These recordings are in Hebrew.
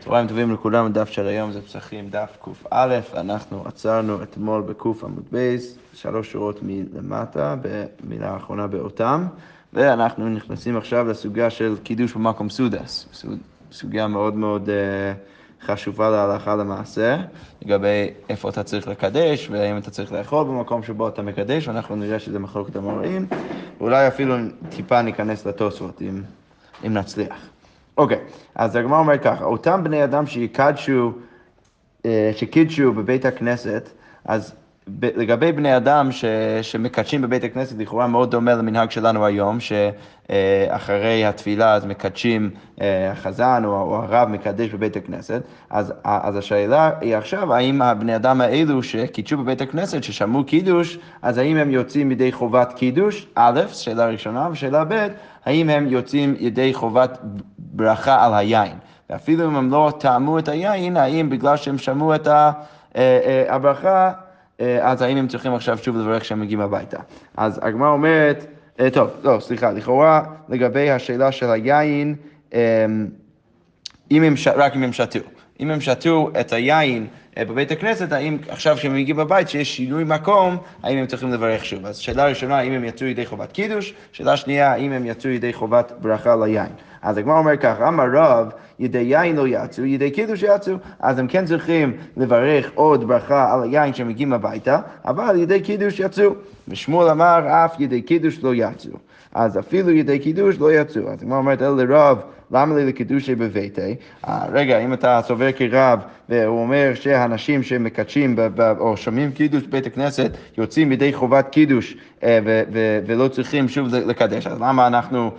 צהריים טובים לכולם, הדף של היום זה פסחים דף קא, אנחנו עצרנו אתמול בק' עמוד בייס, שלוש שורות מלמטה, במילה האחרונה באותם, ואנחנו נכנסים עכשיו לסוגיה של קידוש במקום סודס, סוגיה מאוד מאוד uh, חשובה להלכה למעשה, לגבי איפה אתה צריך לקדש, והאם אתה צריך לאכול במקום שבו אתה מקדש, ואנחנו נראה שזה מחלוקת המוראים, ואולי אפילו טיפה ניכנס לתוספות אם, אם נצליח. אוקיי, אז הגמרא אומרת ככה, אותם בני אדם שיקדשו, אה, שקידשו בבית הכנסת, אז לגבי בני אדם ש, שמקדשים בבית הכנסת, לכאורה מאוד דומה למנהג שלנו היום, שאחרי התפילה אז מקדשים, אה, החזן או, או הרב מקדש בבית הכנסת, אז, אז השאלה היא עכשיו, האם הבני אדם האלו שקידשו בבית הכנסת, ששמעו קידוש, אז האם הם יוצאים ידי חובת קידוש? א', שאלה ראשונה, ושאלה ב', האם הם יוצאים ידי חובת ברכה על היין? ואפילו אם הם לא טעמו את היין, האם בגלל שהם שמעו את אה, אה, הברכה, אה, אז האם הם צריכים עכשיו שוב לברך כשהם מגיעים הביתה? אז הגמרא אומרת, טוב, לא, סליחה, לכאורה לגבי השאלה של היין, אם הם, רק אם הם שתו. אם הם שתו את היין אה, בבית הכנסת, האם עכשיו כשהם מגיעים בבית, שיש שינוי מקום, האם הם צריכים לברך שוב. אז שאלה ראשונה, האם הם יצאו ידי חובת קידוש, שאלה שנייה, האם הם יצאו ידי חובת ברכה ליין. אז הגמרא אומר ככה, אמר רב, ידי יין לא יצאו, ידי קידוש יצאו, אז הם כן צריכים לברך עוד ברכה על היין כשהם מגיעים הביתה, אבל ידי קידוש יצאו. ושמואל אמר, אף ידי קידוש לא יצאו. אז אפילו ידי קידוש לא יצאו. אז הגמרא אומרת, אלה לרב, למה לי לקידושי בביתי? רגע, אם אתה סובר כרב, והוא אומר שהאנשים שמקדשים או שומעים קידוש בבית הכנסת יוצאים ידי חובת קידוש אה, ולא צריכים שוב לקדש, אז למה אנחנו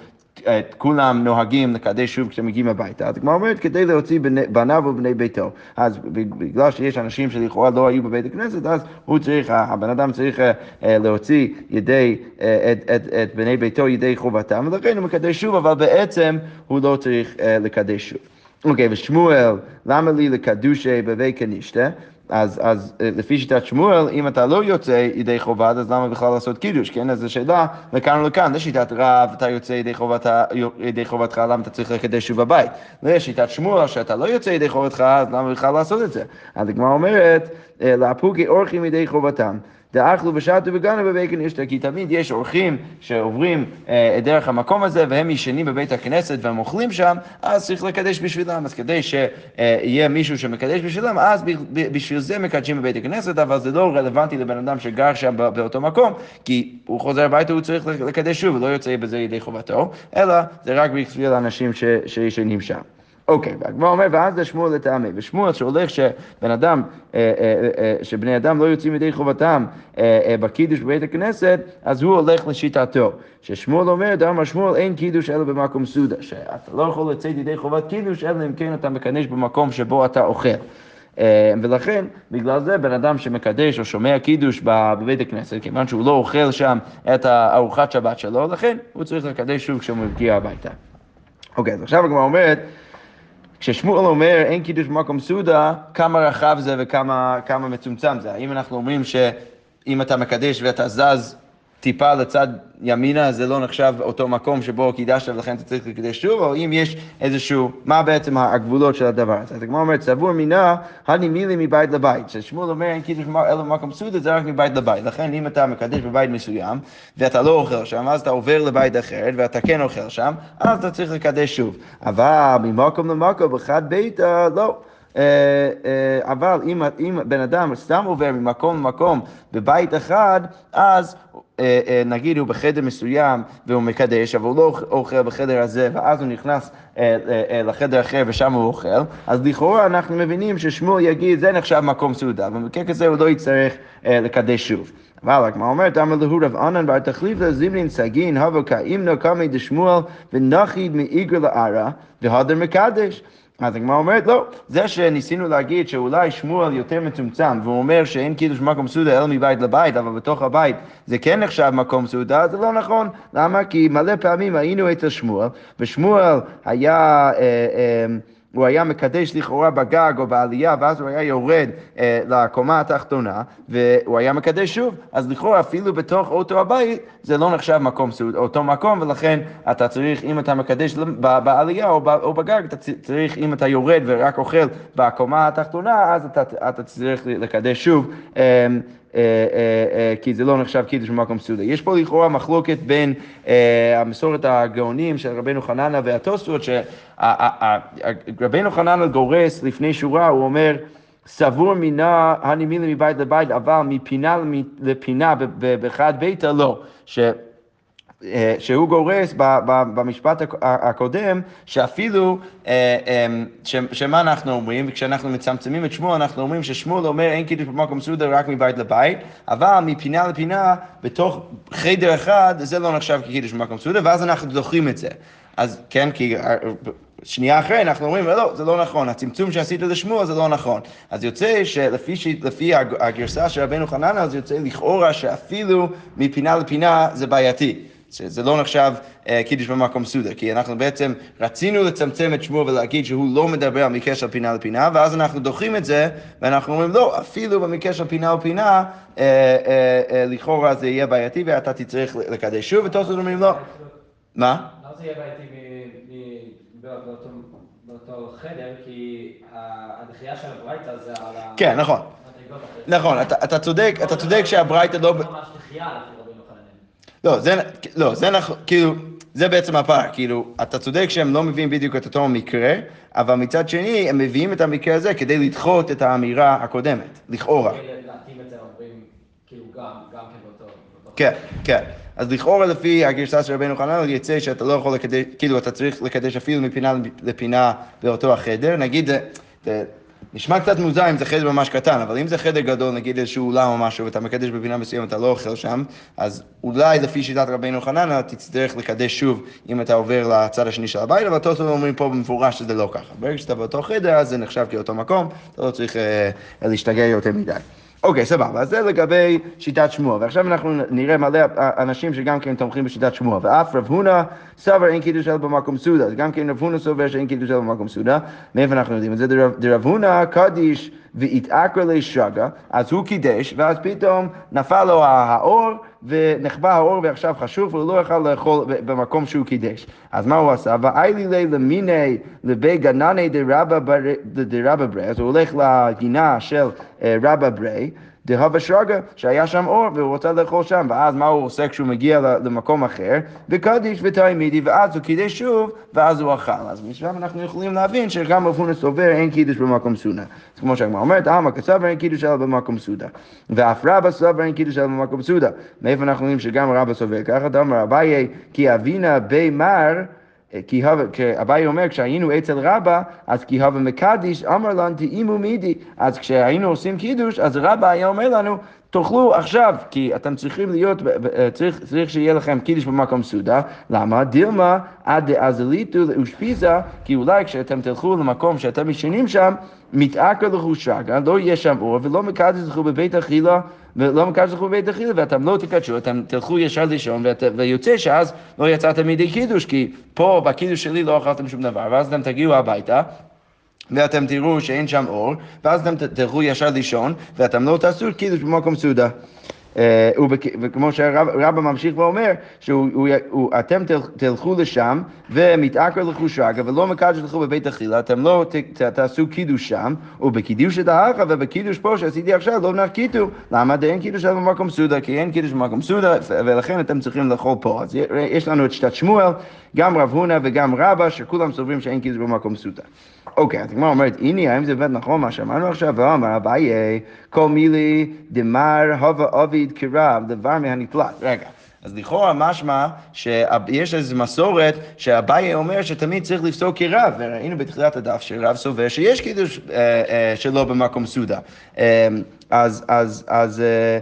את כולם נוהגים לקדש שוב כשהם מגיעים הביתה. אז הגמרא אומרת, כדי להוציא בניו ובני ביתו. אז בגלל שיש אנשים שלכאורה לא היו בבית הכנסת, אז הוא צריך, הבן אדם צריך אה, אה, להוציא ידי, אה, את, את, את בני ביתו ידי חובתם, ולכן הוא מקדש שוב, אבל בעצם הוא לא צריך לקדש שוב. אוקיי, ושמואל, למה לי לקדושי בבית כנישתא? אז, אז אה, לפי שיטת שמואל, אם אתה לא יוצא ידי חובה, אז למה בכלל לעשות קידוש, כן? אז זו שאלה לכאן ולכאן. לשיטת רב, אתה יוצא ידי, חובת, ידי חובתך, למה אתה צריך לקדש שוב בבית? לשיטת שמואל, שאתה לא יוצא ידי חובתך, אז למה בכלל לעשות את זה? אז הגמרא אומרת, לאפוקי אורחים ידי חובתם. דאכלו ושתו וגנו בבית כנישתא, כי תמיד יש אורחים שעוברים אה, דרך המקום הזה והם ישנים בבית הכנסת והם אוכלים שם, אז צריך לקדש בשבילם. אז כדי שיהיה מישהו שמקדש בשבילם, אז בשביל זה מקדשים בבית הכנסת, אבל זה לא רלוונטי לבן אדם שגר שם באותו מקום, כי הוא חוזר הביתה, הוא צריך לקדש שוב, ולא יוצא בזה ידי חובתו, אלא זה רק בשביל האנשים שישנים שם. אוקיי, והגמרא אומר, ואז זה שמואל לטעמי. ושמואל שהולך שבן אדם, אה, אה, אה, שבני אדם לא יוצאים ידי חובתם בקידוש בבית הכנסת, אז הוא הולך לשיטתו. ששמואל אומר, דאמר שמואל, אין קידוש אלא במקום סעודה. שאתה לא יכול לצאת ידי חובת קידוש, אלא אם כן אתה מקדש במקום שבו אתה אוכל. ולכן, בגלל זה, בן אדם שמקדש או שומע קידוש בבית הכנסת, כיוון שהוא לא אוכל שם את הארוחת שבת שלו, לכן הוא צריך לקדש שוב כשהוא מגיע הביתה. אוקיי, אז עכשיו הגמרא אומרת, כששמואל אומר אין קידוש במקום סעודה, כמה רחב זה וכמה מצומצם זה? האם אנחנו אומרים שאם אתה מקדש ואתה זז טיפה לצד ימינה, זה לא נחשב אותו מקום שבו קידשת ולכן אתה צריך לקדש שוב, או אם יש איזשהו, מה בעצם הגבולות של הדבר הזה. אז הגמרא אומרת, סבור מינה, הני מילי מבית לבית. ששמואל אומר, אין קידוש אלא במקום סעודה, זה רק מבית לבית. לכן אם אתה מקדש בבית מסוים, ואתה לא אוכל שם, אז אתה עובר לבית אחר, ואתה כן אוכל שם, אז אתה צריך לקדש שוב. אבל ממקום למקום, אחד ביתה, לא. אה, אה, אבל אם, אם בן אדם סתם עובר ממקום למקום בבית אחד, אז נגיד הוא בחדר מסוים והוא מקדש, אבל הוא לא אוכל בחדר הזה, ואז הוא נכנס לחדר אחר ושם הוא אוכל, אז לכאורה אנחנו מבינים ששמואל יגיד, זה נחשב מקום סעודה, ובמקרה כזה הוא לא יצטרך לקדש שוב. אבל הגמרא אומרת, אמר להו רב ענן בר תחליף לזימנין סגין, הבא כאימנו קמי דשמואל ונחי מאיגר לערה, והדר מקדש. אז הגמרא אומרת, לא, זה שניסינו להגיד שאולי שמואל יותר מצומצם, והוא אומר שאין קידוש מקום סעודה אלא מבית לבית, אבל בתוך הבית זה כן נחשב מקום סעודה, זה לא נכון. למה? כי מלא פעמים היינו אצל שמואל, ושמואל היה... אה, אה, הוא היה מקדש לכאורה בגג או בעלייה, ואז הוא היה יורד אה, לקומה התחתונה, והוא היה מקדש שוב, אז לכאורה אפילו בתוך אותו הבית, זה לא נחשב מקום סעוד, אותו מקום, ולכן אתה צריך, אם אתה מקדש בעלייה או, או בגג, אתה צריך, אם אתה יורד ורק אוכל בקומה התחתונה, אז אתה, אתה צריך לקדש שוב. אה, כי זה לא נחשב קידוש במקום סעודה. יש פה לכאורה מחלוקת בין המסורת הגאונים של רבנו חננה והתוספות, שרבנו חננה גורס לפני שורה, הוא אומר, סבור מינה הנמילה מבית לבית, אבל מפינה לפינה באחד ביתה לא. אה, שהוא גורס במשפט הקודם, שאפילו, אה, אמ, שמה אנחנו אומרים, וכשאנחנו מצמצמים את שמואל, אנחנו אומרים ששמואל אומר אין קידוש במקום סעודה רק מבית לבית, אבל מפינה לפינה, בתוך חדר אחד, זה לא נחשב כקידוש במקום סעודה, ואז אנחנו דוחים את זה. אז כן, כי אה, שנייה אחרי אנחנו אומרים, לא, זה לא נכון, הצמצום שעשית לשמואל זה לא נכון. אז יוצא שלפי הגרסה של רבנו חננה, זה יוצא לכאורה שאפילו מפינה לפינה זה בעייתי. שזה לא נחשב אה, קידוש במקום סעודה, כי אנחנו בעצם רצינו לצמצם את שמו ולהגיד שהוא לא מדבר על מקרה של פינה לפינה, ואז אנחנו דוחים את זה, ואנחנו אומרים, לא, אפילו במקרה של פינה לפינה, אה, אה, אה, לכאורה זה יהיה בעייתי ואתה תצטרך לקדש שוב, ותוספות אומרים, לא. מה? למה זה יהיה בעייתי באותו חדר? כי הדחייה של הברייתא זה על ה... כן, נכון. נכון, אתה צודק, אתה צודק שהברייתא לא... לא, זה, לא, זה נכון, כאילו, זה בעצם הפער, כאילו, אתה צודק שהם לא מביאים בדיוק את אותו מקרה, אבל מצד שני, הם מביאים את המקרה הזה כדי לדחות את האמירה הקודמת, לכאורה. כאילו, כן, כן. אז לכאורה לפי הגרסה של רבנו חנן, יצא שאתה לא יכול לקדש, כאילו אתה צריך לקדש אפילו מפינה לפינה באותו החדר. נגיד, נשמע קצת מוזר אם זה חדר ממש קטן, אבל אם זה חדר גדול, נגיד איזשהו אולם או משהו, ואתה מקדש בפינה מסוימת, אתה לא אוכל שם, אז אולי לפי שיטת רבינו חננה, תצטרך לקדש שוב אם אתה עובר לצד השני של הבית, אבל טוטו אומרים פה במפורש שזה לא ככה. ברגע שאתה באותו חדר, אז זה נחשב כאותו מקום, אתה לא צריך אה, להשתגע יותר מדי. אוקיי, סבבה, אז זה לגבי שיטת שמוע, ועכשיו אנחנו נראה מלא אנשים שגם כן תומכים בשיטת שמוע, ואף רב הונא סבר אין קידוש אלא במקום סעודה, אז גם כן רב הונא סובר שאין קידוש אלא במקום סעודה, מאיפה אנחנו יודעים את זה? דרב הונא קדיש והתעקר לשגה, אז הוא קידש, ואז פתאום נפל לו האור, ונחבא האור ועכשיו חשוב, והוא לא יכל לאכול במקום שהוא קידש. אז מה הוא עשה? ואיילי לי למיני לבי גנני דרבא ברי, אז הוא הולך לגינה של אה, רבא ברי, דהבה שרגא, שהיה שם אור והוא רוצה לאכול שם, ואז מה הוא עושה כשהוא מגיע למקום אחר? וקדיש ותלמידי, ואז הוא קידש שוב, ואז הוא אכל. אז משם אנחנו יכולים להבין שגם רב הונא סובר אין קידוש במקום סונה. אז כמו שהגמרא אומרת, עמא כסבר אין קידוש אלא במקום סודה. ואף רבא סובר אין קידוש אלא במקום סודה. מאיפה אנחנו יודעים שגם רבא סובר ככה? דאמר אביי כי אבינה בי מר כי אביי אומר, כשהיינו אצל רבא, אז כי הווה מקדיש, אמר לנו תאימו מידי. אז כשהיינו עושים קידוש, אז רבא היה אומר לנו, תאכלו עכשיו, כי אתם צריכים להיות, אה, צריך, צריך שיהיה לכם קידוש במקום סעודה. למה? דילמה עד דאזליתו לאושפיזה, כי אולי כשאתם תלכו למקום שאתם ישנים שם, מתעקר לכו שגה, לא יהיה שם אור, ולא מקדש לכו בבית אכילה, ולא מקדש לכו בבית אכילה, ואתם לא תקדשו, אתם תלכו ישר לישון, ויוצא שאז לא יצאתם מידי קידוש, כי פה בקידוש שלי לא אכלתם שום דבר, ואז אתם תגיעו הביתה. ואתם תראו שאין שם אור, ואז אתם תלכו ישר לישון, ואתם לא תעשו קידוש במקום סעודה. אה, וכמו שהרבא ממשיך ואומר, שאתם תלכו לשם ומתעקר לכו שרגא ולא מקדש לכו בבית אכילה, אתם לא תעשו קידוש שם, ובקידוש את האחה ובקידוש פה שעשיתי עכשיו לא נחיתו. למה? אין קידוש במקום סעודה, כי אין קידוש במקום סעודה, ולכן אתם צריכים לאכול פה. אז יש לנו את שיטת שמואל, גם רב הונא וגם רבא, שכולם סוברים שאין קידוש במקום סעודה. אוקיי, אז הגמרא אומרת, הנה, האם זה באמת נכון מה שאמרנו עכשיו? ואמר אביי, כל מילי דמר הווה עביד כרב, דבר מהנפלט. רגע. אז לכאורה משמע שיש איזו מסורת שאביי אומר שתמיד צריך לפסוק כרב, וראינו בתחילת הדף שרב סובר שיש קידוש אה, אה, שלא במקום סעודה. אה, אז, אז, אז, אה,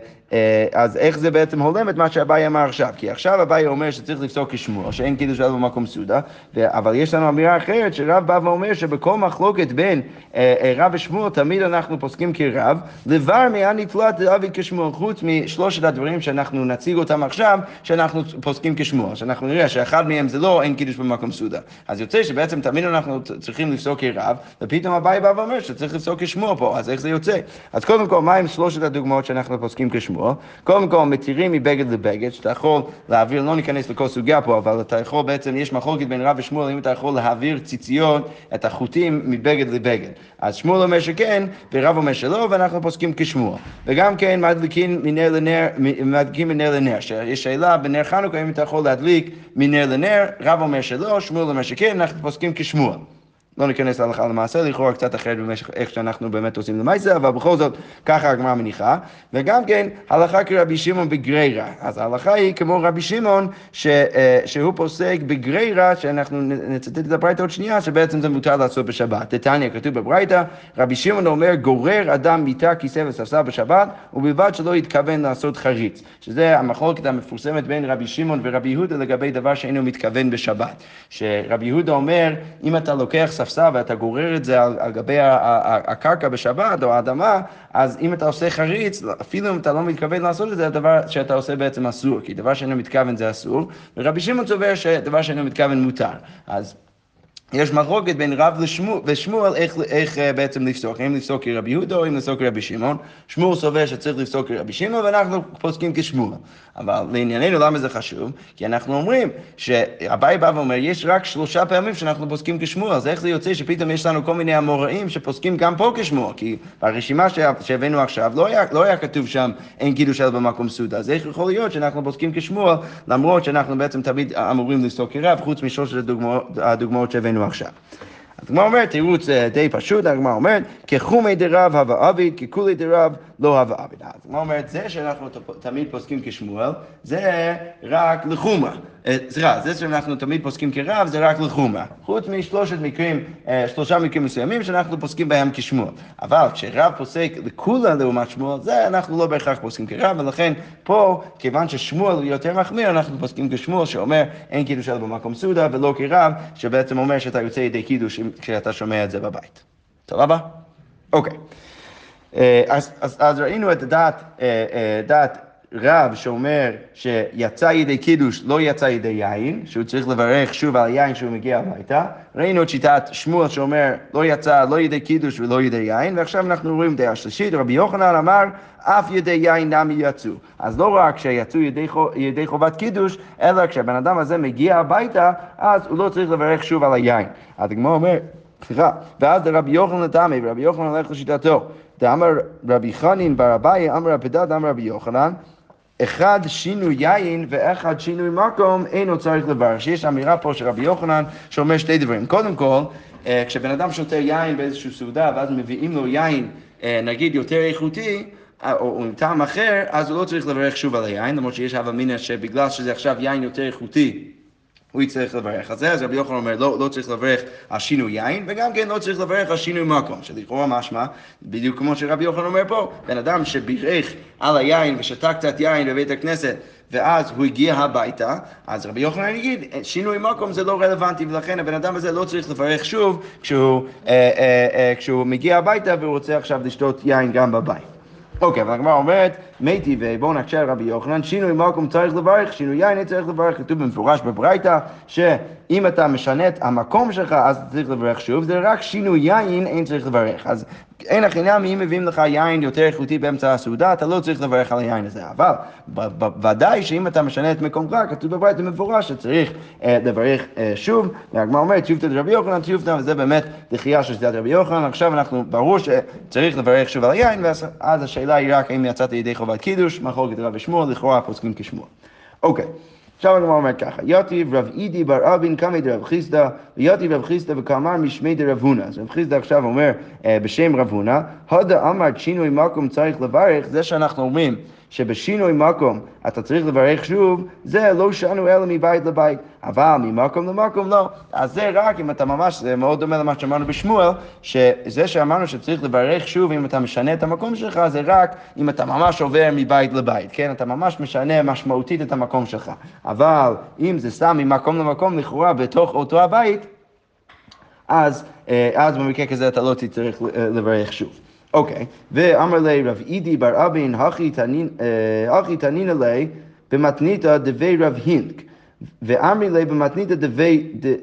אז איך זה בעצם הולם את מה שאביי אמר עכשיו? כי עכשיו אביי אומר שצריך לפסוק כשמוע, שאין קידוש אלא במקום סעודה, אבל יש לנו אמירה אחרת שרב בא ואומר שבכל מחלוקת בין אה, אה, רב ושמואל תמיד אנחנו פוסקים כרב, לבר מען נתלת אבי כשמואל, חוץ משלושת הדברים שאנחנו נציג אותם עכשיו, שאנחנו פוסקים כשמואל, שאנחנו נראה שאחד מהם זה לא אין קידוש במקום סעודה. אז יוצא שבעצם תמיד אנחנו צריכים לפסוק כרב, ופתאום אביי בא ואומר שצריך לפסוק כשמואל פה, אז איך זה יוצא? אז קודם כל, מהם שלושת הדוגמאות שאנחנו פוסקים כשמואל? קודם כל, מתירים מבגד לבגד, שאתה יכול להעביר, לא ניכנס לכל סוגיה פה, אבל אתה יכול בעצם, יש מחלוקת בין רב ושמואל, אם אתה יכול להעביר ציציות, את החוטים, מבגד לבגד. אז שמואל אומר שכן, ורב אומר שלא, ואנחנו פוסקים כשמואל. וגם כן, מדליקים מנר לנר, מדליקים מנר לנר, שיש שאלה בנר חנוכה, אם אתה יכול להדליק מנר לנר, רב אומר שלא, שמואל אומר שכן, אנחנו פוסקים כשמואל. לא ניכנס להלכה למעשה, לכאורה קצת אחרת במשך איך שאנחנו באמת עושים למעשה, אבל בכל זאת, ככה הגמרא מניחה. וגם כן, הלכה כרבי שמעון בגרירא. אז ההלכה היא כמו רבי שמעון, ש, אה, שהוא פוסק בגרירא, שאנחנו נצטט את הברייתא עוד שנייה, שבעצם זה מותר לעשות בשבת. דתניא, כתוב בברייתא, רבי שמעון אומר, גורר אדם מיטה, כיסא וספסל בשבת, ובלבד שלא יתכוון לעשות חריץ. שזה המחלוקת המפורסמת בין רבי שמעון ורבי יהודה לגבי דבר שאינו מתכוון בשבת. שרבי יהודה אומר, אם אתה לוקח ספסל ואתה גורר את זה על, על גבי הקרקע בשבת או האדמה, אז אם אתה עושה חריץ, אפילו אם אתה לא מתכוון לעשות את זה, הדבר שאתה עושה בעצם אסור, כי דבר שאינו מתכוון זה אסור, ורבי שמעון סובר שדבר שאינו מתכוון מותר. אז יש מחלוקת בין רב ושמואל איך, איך אה, בעצם לפסוק, האם לפסוק כרבי יהודה או אם לפסוק כרבי שמעון. שמואל סובר שצריך לפסוק כרבי שמעון ואנחנו פוסקים כשמואל. אבל לענייננו למה זה חשוב? כי אנחנו אומרים שאביי בא ואומר, יש רק שלושה פעמים שאנחנו פוסקים כשמואל, אז איך זה יוצא שפתאום יש לנו כל מיני אמוראים שפוסקים גם פה כשמואל? כי ברשימה שה- שהבאנו עכשיו לא היה, לא היה כתוב שם אין קידוש אלא במקום סעודה, אז איך יכול להיות שאנחנו פוסקים כשמואל למרות שאנחנו בעצם תמיד אמורים לפסוק כרב חוץ משלושת הדוגמאות, הדוגמאות שהבאנו עכשיו. אז הגמרא אומרת, תירוץ אה, די פשוט, הגמרא אומרת, כחומי דרב הווה עביד, ככולי דרב לא הווה עביד. הגמרא אומרת, זה שאנחנו תמיד פוסקים כשמואל, זה רק לחומרה. אה, סליחה, זה שאנחנו תמיד פוסקים כרב, זה רק לחומרה. חוץ משלושת מקרים, אה, שלושה מקרים מסוימים שאנחנו פוסקים בהם כשמואל. אבל כשרב פוסק לכולה לעומת שמואל, זה אנחנו לא בהכרח פוסקים כרב, ולכן פה, כיוון ששמואל הוא יותר מחמיר, אנחנו פוסקים כשמואל, שאומר אין קידוש אלא במקום סעודה, ולא כרב, שבעצם אומר שאתה יוצא ידי קידוש כשאתה שומע את זה בבית. סבבה? אוקיי. אה, אז, אז, אז ראינו את אה, דעת רב שאומר שיצא ידי קידוש, לא יצא ידי יין, שהוא צריך לברך שוב על היין כשהוא מגיע הביתה. ראינו את שיטת שמואל שאומר לא יצא לא ידי קידוש ולא ידי יין, ועכשיו אנחנו רואים דעה שלישית, רבי יוחנן אמר אף ידי יין נמי יצאו. אז לא רק שיצאו ידי, ידי חובת קידוש, אלא כשהבן אדם הזה מגיע הביתה, אז הוא לא צריך לברך שוב על היין. אז הגמרא אומר, סליחה, ואז רבי יוחנן תמי, ורבי יוחנן הולך לשיטתו. דאמר רבי חנין בר אביי, אמר רבי דד, אמר רבי יוחנן, אחד שינוי יין ואחד שינוי מקום, אינו צריך לברך. שיש אמירה פה של רבי יוחנן שאומר שתי דברים. קודם כל, אה, כשבן אדם שותה יין באיזושהי סעודה ואז מביאים לו יין, אה, נגיד יותר איכותי, אה, או, עם טעם אחר, אז הוא לא צריך לברך שוב על היין, למרות שיש הווה אמינא שבגלל שזה עכשיו יין יותר איכותי, הוא יצטרך לברך על זה, אז רבי יוחנן אומר, לא, לא צריך לברך על שינוי יין, וגם כן לא צריך לברך על שינוי מקום, שלכאורה משמע, בדיוק כמו שרבי יוחנן אומר פה, בן אדם שבירך על היין ושתה קצת יין בבית הכנסת, ואז הוא הגיע הביתה, אז רבי יוחנן יגיד, שינוי מקום זה לא רלוונטי, ולכן הבן אדם הזה לא צריך לברך שוב כשהוא, אה, אה, אה, כשהוא מגיע הביתה והוא רוצה עכשיו לשתות יין גם בבית. אוקיי, אבל הגמרא אומרת, מי טבעי, בואו נקשה על רבי יוחנן, שינוי מקום צריך לברך, שינוי יין צריך לברך, כתוב במפורש בברייתא, שאם אתה משנה את המקום שלך, אז צריך לברך שוב, זה רק שינוי יין אין צריך לברך. אז אין הכי נמי, אם מביאים לך יין יותר איכותי באמצע הסעודה, אתה לא צריך לברך על היין הזה. אבל ודאי שאם אתה משנה את מקומך, כתוב בברייתא במפורש שצריך אה, לברך אה, שוב, והגמרא אומרת, תיופתא דרבי יוחנן, תיופתא, וזה באמת דחייה של שיטת רבי יוחנן, עכשיו אנחנו, ברור שצריך לברך שוב על היין, ואז אז השאלה היא רק האם יצאת ידי חובת קידוש, מחלוקת רב ושמואל, לכאורה פוסקים כשמואל. אוקיי. עכשיו הגמרא אומרת ככה, יתיב רב אידי בר אבין קמי דרב חיסדא, ויתיב רב חיסדא וכאמר משמי דרב הונא. אז רב חיסדא עכשיו אומר אה, בשם רב הונא, הודה אמר שינוי מקום צריך לברך, זה שאנחנו אומרים שבשינוי מקום אתה צריך לברך שוב, זה לא שנו אלא מבית לבית, אבל ממקום למקום לא. אז זה רק אם אתה ממש, זה מאוד דומה למה שאמרנו בשמואל, שזה שאמרנו שצריך לברך שוב אם אתה משנה את המקום שלך, זה רק אם אתה ממש עובר מבית לבית, כן? אתה ממש משנה משמעותית את המקום שלך. אבל אם זה סתם ממקום למקום, לכאורה בתוך אותו הבית, אז, אה, אז במקרה כזה אתה לא תצטרך אה, לברך שוב. אוקיי, ואמר לי רב אידי בר אבין, הכי תנין- אה, תנינא לי במתניתא דבי רב הינק, ואמרי לי במתניתא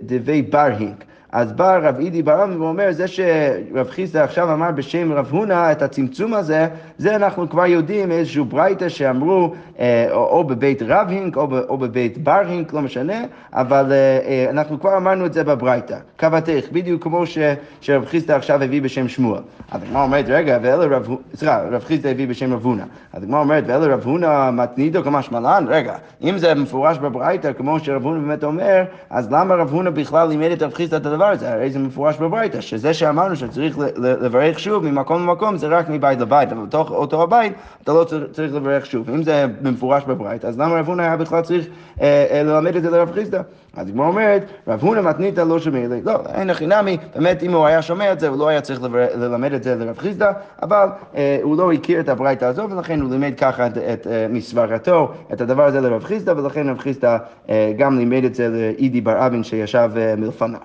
דבי בר הינק. אז בא רב אידי בר אבין ואומר, זה שרב חיסדא עכשיו אמר בשם רב הונא את הצמצום הזה, זה אנחנו כבר יודעים איזשהו ברייתא שאמרו אה, או, בבית רב הינק או, בבית בר הינק, לא משנה, אבל אה, אה, אנחנו כבר אמרנו את זה בברייתא, קבעתך, בדיוק כמו ש, שרב חיסדא עכשיו הביא בשם שמואל. אז הגמרא אומרת, רגע, ואלה רב, סליחה, רב חיסדא הביא בשם רב הונא. אז הגמרא אומרת, ואלה רב הונא מתנידו כמשמלן, רגע, אם זה מפורש בברייתא, כמו שרב הונא באמת אומר, אז למה רב הונא בכלל לימד את רב חיסדא את הדבר הזה? הרי זה מפורש בברייתא, שזה שאמרנו שצריך לברך שוב ממקום למקום, זה רק מבית לבית, אבל בתוך אותו הבית אתה לא צר- צריך לברך שוב. אם זה במפורש בברייתא, אז למה רב הונא היה בכלל צריך אה, אה, ללמד את זה לרב חיסדא? אז הגמרא אומרת, רב הונא מתניתא לא שומע לי. לא, אין הכי נמי, באמת אם הוא היה שומע את זה, הוא לא היה צריך ללמד את זה לרב חיסדא, אבל אה, הוא לא הכיר את הברייתא הזו, ולכן הוא לימד ככה את, את אה, מסברתו, את הדבר הזה לרב חיסדא, ולכן רב חיסדא אה, גם לימד את זה לאידי בר אבין שישב אה, מלפניו.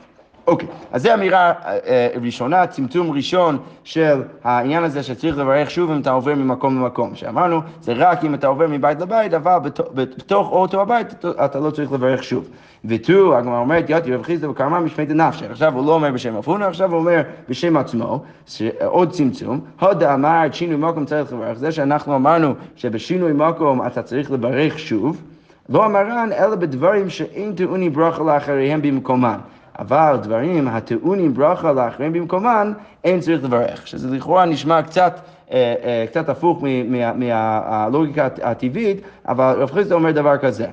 אוקיי, אז זו אמירה אה, אה, ראשונה, צמצום ראשון של העניין הזה שצריך לברך שוב אם אתה עובר ממקום למקום. שאמרנו, זה רק אם אתה עובר מבית לבית, אבל בתוך- אותו הבית אתה- לא צריך לברך שוב. ותו, הגמרא אומרת, יתי רב חיסדא וקרמה משמי דנפשי. עכשיו הוא לא אומר בשם הונא, עכשיו הוא אומר בשם עצמו, עוד צמצום. הודה אמר את שינוי מקום צריך לברך. זה שאנחנו אמרנו שבשינוי מקום אתה צריך לברך שוב. לא אמרן אלא בדברים שאין טעונים ברכה לאחריהם במקומן. אבל דברים הטעונים ברכה לאחרים במקומן, אין צריך לברך. שזה לכאורה נשמע קצת, אה, אה, קצת הפוך מ- מה- מהלוגיקה הטבעית, אבל רב חיסדא אומר דבר כזה.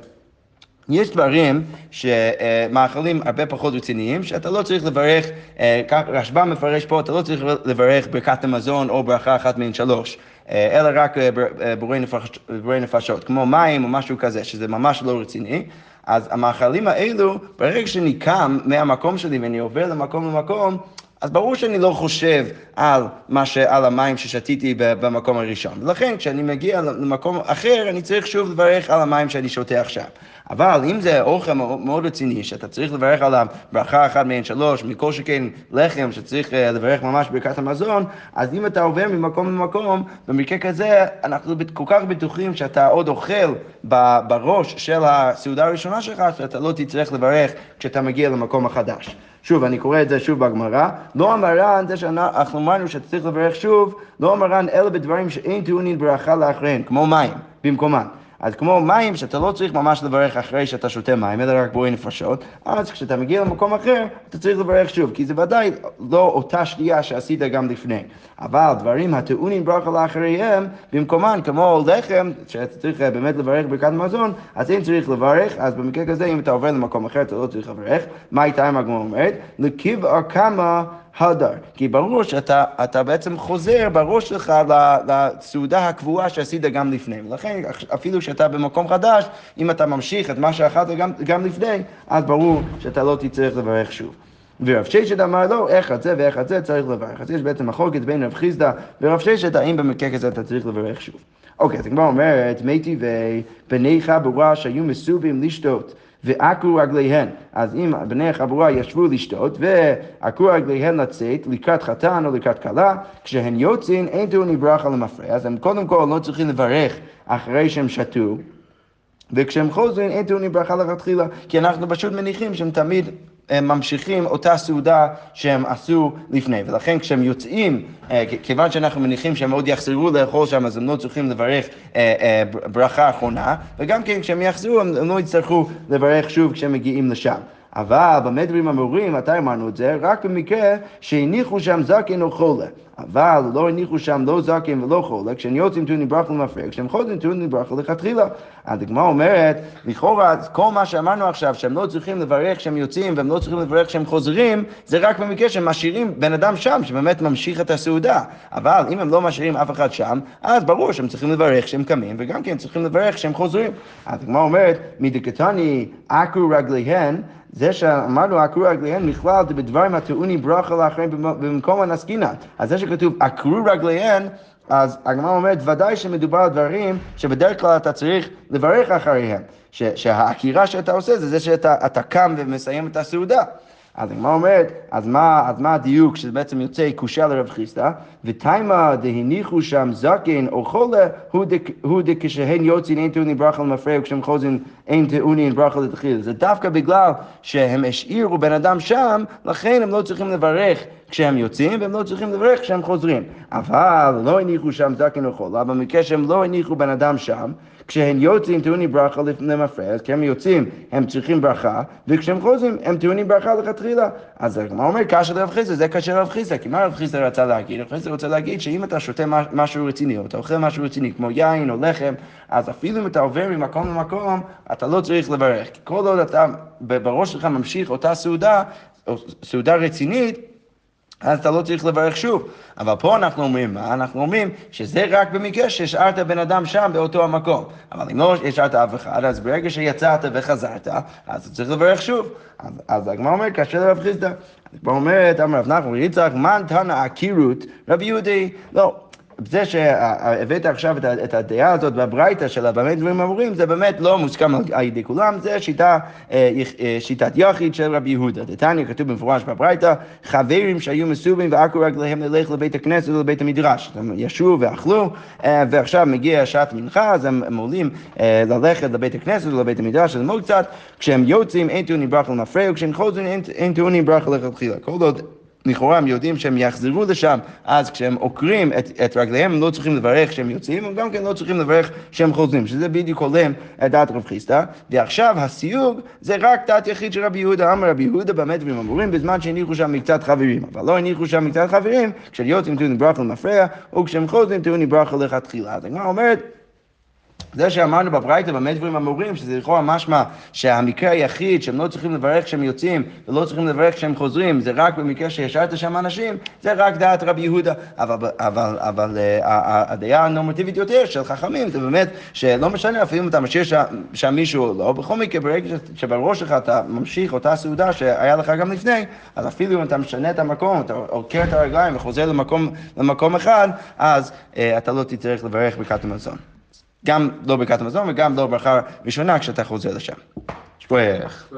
יש דברים שמאכלים הרבה פחות רציניים, שאתה לא צריך לברך, אה, רשב"א מפרש פה, אתה לא צריך לברך ברכת המזון או ברכה אחת מהן שלוש, אה, אלא רק אה, בורא נפשות, כמו מים או משהו כזה, שזה ממש לא רציני. אז המאכלים האלו, ברגע שאני קם מהמקום שלי ואני עובר למקום למקום, אז ברור שאני לא חושב על, מה ש... על המים ששתיתי במקום הראשון. ולכן כשאני מגיע למקום אחר, אני צריך שוב לברך על המים שאני שותה עכשיו. אבל אם זה אוכל מאוד רציני, שאתה צריך לברך עליו ברכה אחת מהן שלוש, מכל שכן לחם שצריך אה, לברך ממש ברכת המזון, אז אם אתה עובר ממקום למקום, במקרה כזה אנחנו כל כך בטוחים שאתה עוד אוכל בראש של הסעודה הראשונה שלך, שאתה לא תצטרך לברך כשאתה מגיע למקום החדש. שוב, אני קורא את זה שוב בגמרא, לא אמרן, זה שאנחנו אמרנו שאתה צריך לברך שוב, לא אמרן אלא בדברים שאין טעונים ברכה לאחריהם, כמו מים, במקומן. אז כמו מים, שאתה לא צריך ממש לברך אחרי שאתה שותה מים, אלא רק בואי נפשות, אז כשאתה מגיע למקום אחר, אתה צריך לברך שוב, כי זה ודאי לא אותה שתייה שעשית גם לפני. אבל דברים הטעונים ברכה לאחריהם, במקומן, כמו לחם, שאתה צריך אה, באמת לברך ברכת מזון, אז אין צריך לברך, אז במקרה כזה, אם אתה עובר למקום אחר, אתה לא צריך לברך. מה איתה אם הגמרא אומרת? לקיבעה כמה הדר. כי ברור שאתה אתה בעצם חוזר בראש שלך לסעודה הקבועה שעשית גם לפני. ולכן אפילו שאתה במקום חדש, אם אתה ממשיך את מה שאכלת גם, גם לפני, אז ברור שאתה לא תצטרך לברך שוב. ורב ששת אמר לו, איך את זה ואיך את זה צריך לברך. אז יש בעצם מחלוקת בין רב חיסדא ורב ששת, האם במקרה כזה אתה צריך לברך שוב. אוקיי, אז הגמרא אומרת, מי טבעי בני חבורה שהיו מסובים לשתות. ועקרו רגליהן. אז אם בני החבורה ישבו לשתות ועקרו רגליהן לצאת לקראת חתן או לקראת כלה, כשהן יוצאים אין טעונים ברכה למפרע, אז הם קודם כל לא צריכים לברך אחרי שהם שתו. וכשהם חוזרים אין טעונים ברכה לכתחילה, כי אנחנו פשוט מניחים שהם תמיד הם ממשיכים אותה סעודה שהם עשו לפני, ולכן כשהם יוצאים, אה, כיוון שאנחנו מניחים שהם עוד יחזרו לאכול שם, אז הם לא צריכים לברך אה, אה, בר- ברכה אחרונה, וגם כן כשהם יחזרו הם לא יצטרכו לברך שוב כשהם מגיעים לשם. אבל במה דברים אמורים, מתי אמרנו את זה? רק במקרה שהניחו שם זקן או חולה. אבל לא הניחו שם לא זקן ולא חולה, כשהם יוצאים טעונים ברכה למפרק, כשהם חוזרים טעונים ברכה לכתחילה. הגמרא אומרת, לכאורה, כל מה שאמרנו עכשיו, שהם לא צריכים לברך כשהם יוצאים והם לא צריכים לברך כשהם חוזרים, זה רק במקרה שהם משאירים בן אדם שם, שבאמת ממשיך את הסעודה. אבל אם הם לא משאירים אף אחד שם, אז ברור שהם צריכים לברך כשהם קמים, וגם כן צריכים לברך כשהם חוזרים. הגמרא אומרת, מדקתני עקרו רגליהן, זה שאמרנו עקרו רגליהן נכלל בדברים הטעונים ברכה לאחרים במקום הנסקינן. אז זה שכתוב עקרו רגליהן, אז הגמרא אומרת, ודאי שמדובר על דברים שבדרך כלל אתה צריך לברך אחריהם. ש- שהעקירה שאתה עושה זה זה שאתה אתה קם ומסיים את הסעודה. אז הגמרא אומרת, אז מה, אז מה הדיוק שזה בעצם יוצא קושה לרב חיסדא? ותימא דהניחו שם זקן או חולה, הוא דכשהן יוצאים אין טעונים ברכה למפרע וכשהם חוזרים אין טעונים ברכה לתחילה. זה דווקא בגלל שהם השאירו בן אדם שם, לכן הם לא צריכים לברך כשהם יוצאים והם לא צריכים לברך כשהם חוזרים. אבל לא הניחו שם זקן או חולה, במקרה שהם לא הניחו בן אדם שם, כשהם יוצאים טעונים ברכה למפרע, כשהם יוצאים הם צריכים ברכה, וכשהם חוזרים הם טעונים ברכה לכתחילה. אז הגמרא אומר, קשה לרב חיסדא, זה קשה לרב חיסדא, כי מה רב חיסדא רצה להגיד? רב חיסדא רוצה להגיד שאם אתה שותה מש- משהו רציני, או אתה אוכל משהו רציני, כמו יין או לחם, אז אפילו אם אתה עובר ממקום למקום, אתה לא צריך לברך. כל עוד אתה בראש שלך ממשיך אותה סעודה, סעודה רצינית, אז אתה לא צריך לברך שוב. אבל פה אנחנו אומרים, מה? אנחנו אומרים שזה רק במקרה שהשארת בן אדם שם באותו המקום. אבל אם לא השארת אף אחד, אז ברגע שיצאת וחזרת, אז אתה צריך לברך שוב. אז, אז הגמרא אומרת, כאשר לרב חיסדא. הגמרא אומרת, אמר רב נחמן יצחק, מן תנא עקירות רב יהודי? לא. זה שהבאת עכשיו את הדעה הזאת בברייתא של הבמה דברים אמורים, זה באמת לא מוסכם על ידי כולם, זה שיטה, אה, אה, שיטת יחיד של רבי יהודה. דתניא כתוב במפורש בברייתא, חברים שהיו מסובים ועקו רגליהם ללך לבית הכנסת ולבית המדרש. הם ישבו ואכלו, אה, ועכשיו מגיע שעת מנחה, אז הם עולים ללכת לבית הכנסת ולבית המדרש ללמוד קצת, כשהם יוצאים אין טעונים ברכה למפרע, וכשהם חוזרים אין טעונים ברכה לכתחילה. כל עוד לכאורה הם יודעים שהם יחזרו לשם, אז כשהם עוקרים את, את רגליהם הם לא צריכים לברך כשהם יוצאים, הם גם כן לא צריכים לברך כשהם חוזרים, שזה בדיוק הולם את דעת רב חיסדא. ועכשיו הסיוג זה רק דעת יחיד של רבי יהודה, אמר רבי יהודה באמת דברים אמורים בזמן שהניחו שם מקצת חברים, אבל לא הניחו שם מקצת חברים, כשהם יוצאים טעונים ברכה למפרע, וכשהם חוזרים טעונים ברכה לכתחילה. אז הגמרא אומרת זה שאמרנו בברייתא במה דברים אמורים, שזה לכאורה משמע שהמקרה היחיד שהם לא צריכים לברך כשהם יוצאים ולא צריכים לברך כשהם חוזרים, זה רק במקרה שהשארת שם אנשים, זה רק דעת רבי יהודה. אבל, אבל, אבל אה, הדעה הנורמטיבית יותר של חכמים זה באמת שלא משנה אפילו אם אתה משאיר שם, מישהו או לא, בכל מקרה ברגע שבראש שלך אתה ממשיך אותה סעודה שהיה לך גם לפני, אז אפילו אם אתה משנה את המקום, אתה עוקר את הרגליים וחוזר למקום, למקום אחד, אז אה, אתה לא תצטרך לברך ברכת המזון. גם לא ברכת המזון וגם לא ברכה ראשונה כשאתה חוזר לשם. שבועך.